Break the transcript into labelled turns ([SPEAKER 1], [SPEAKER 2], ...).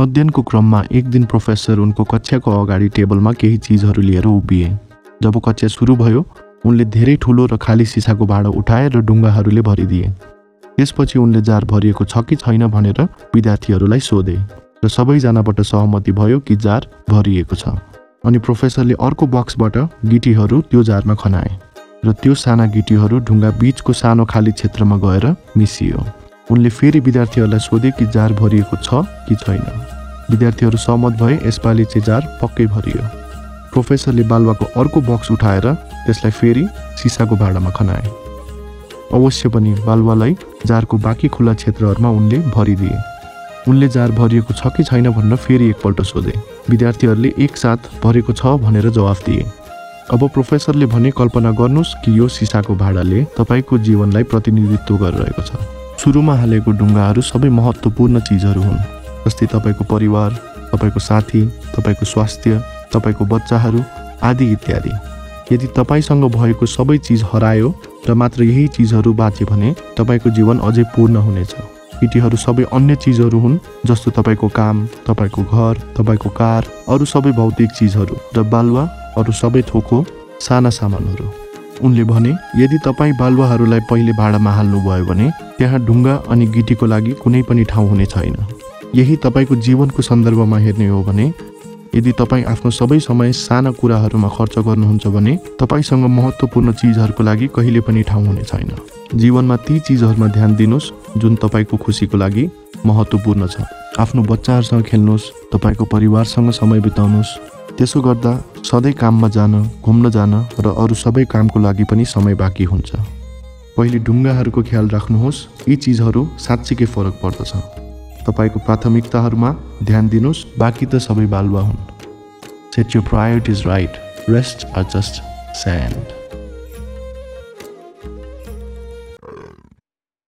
[SPEAKER 1] अध्ययनको क्रममा एक दिन प्रोफेसर उनको कक्षाको अगाडि टेबलमा केही चिजहरू लिएर उभिए। जब कक्षा सुरु भयो उनले धेरै ठुलो र खाली सिसाको भाँडो उठाए र ढुङ्गाहरूले भरिदिए। त्यसपछि उनले जार भरिएको छ कि छैन भनेर विद्यार्थीहरूलाई सोधे र सबैजनाबाट सहमति भयो कि जार भरिएको छ। अनि प्रोफेसरले अर्को बक्सबाट गिटीहरू त्यो जारमा खनाए र त्यो साना गिटीहरू ढुङ्गा बीचको सानो खाली क्षेत्रमा गएर मिसियो। उनले फेरि विद्यार्थीहरूलाई सोधे कि जार भरिएको छ कि छैन। विद्यार्थीहरू सहमत भए यसपालि चाहिँ जार पक्कै भरियो। प्रोफेसरले बालुवाको अर्को बक्स उठाएर त्यसलाई फेरि सिसाको भाँडामा खनाए। अवश्य पनि बालुवालाई जारको बाँकी खुल्ला क्षेत्रहरूमा उनले भरिदिए। उनले जार भरिएको छ कि छैन भनेर फेरि एकपल्ट सोधे। विद्यार्थीहरूले एकसाथ भरेको छ भनेर जवाफ दिए। अब प्रोफेसरले भने कल्पना गर्नुहोस् कि यो सिसाको भाँडाले तपाईँको जीवनलाई प्रतिनिधित्व गरिरहेको छ। सुरुमा हालेको ढुङ्गाहरू सबै महत्त्वपूर्ण चिजहरू हुन् जस्तै तपाईँको परिवार तपाईँको साथी तपाईँको स्वास्थ्य तपाईँको बच्चाहरू आदि इत्यादि। यदि तपाईँसँग भएको सबै चिज हरायो र मात्र यही चिजहरू बाँचे भने तपाईँको जीवन अझै पूर्ण हुनेछ। केटीहरू सबै अन्य चिजहरू हुन् जस्तो तपाईँको काम तपाईँको घर तपाईँको कार अरू सबै भौतिक चिजहरू र बालुवा अरू सबै थोको साना सामानहरू। उनले भने यदि तपाईँ बालुवाहरूलाई पहिले भाँडामा हाल्नुभयो भने त्यहाँ ढुङ्गा अनि गिटीको लागि कुनै पनि ठाउँ हुने छैन। यही तपाईँको जीवनको सन्दर्भमा हेर्ने हो भने यदि तपाईँ आफ्नो सबै समय साना कुराहरूमा खर्च गर्नुहुन्छ भने तपाईँसँग महत्त्वपूर्ण चिजहरूको लागि कहिले पनि ठाउँ हुने छैन। जीवनमा ती चिजहरूमा ध्यान दिनुहोस् जुन तपाईँको खुसीको लागि महत्त्वपूर्ण छ। आफ्नो बच्चाहरूसँग खेल्नुहोस् तपाईँको परिवारसँग समय बिताउनुहोस्। त्यसो गर्दा सधैँ काममा जान घुम्न जान र अरू सबै कामको लागि पनि समय बाँकी हुन्छ। पहिले ढुङ्गाहरूको ख्याल राख्नुहोस्। यी चिजहरू साँच्चीकै फरक पर्दछ। तपाईँको प्राथमिकताहरूमा ध्यान दिनुहोस्। बाँकी त सबै बालुवा हुन्। Set your priorities right. Rest are just sand.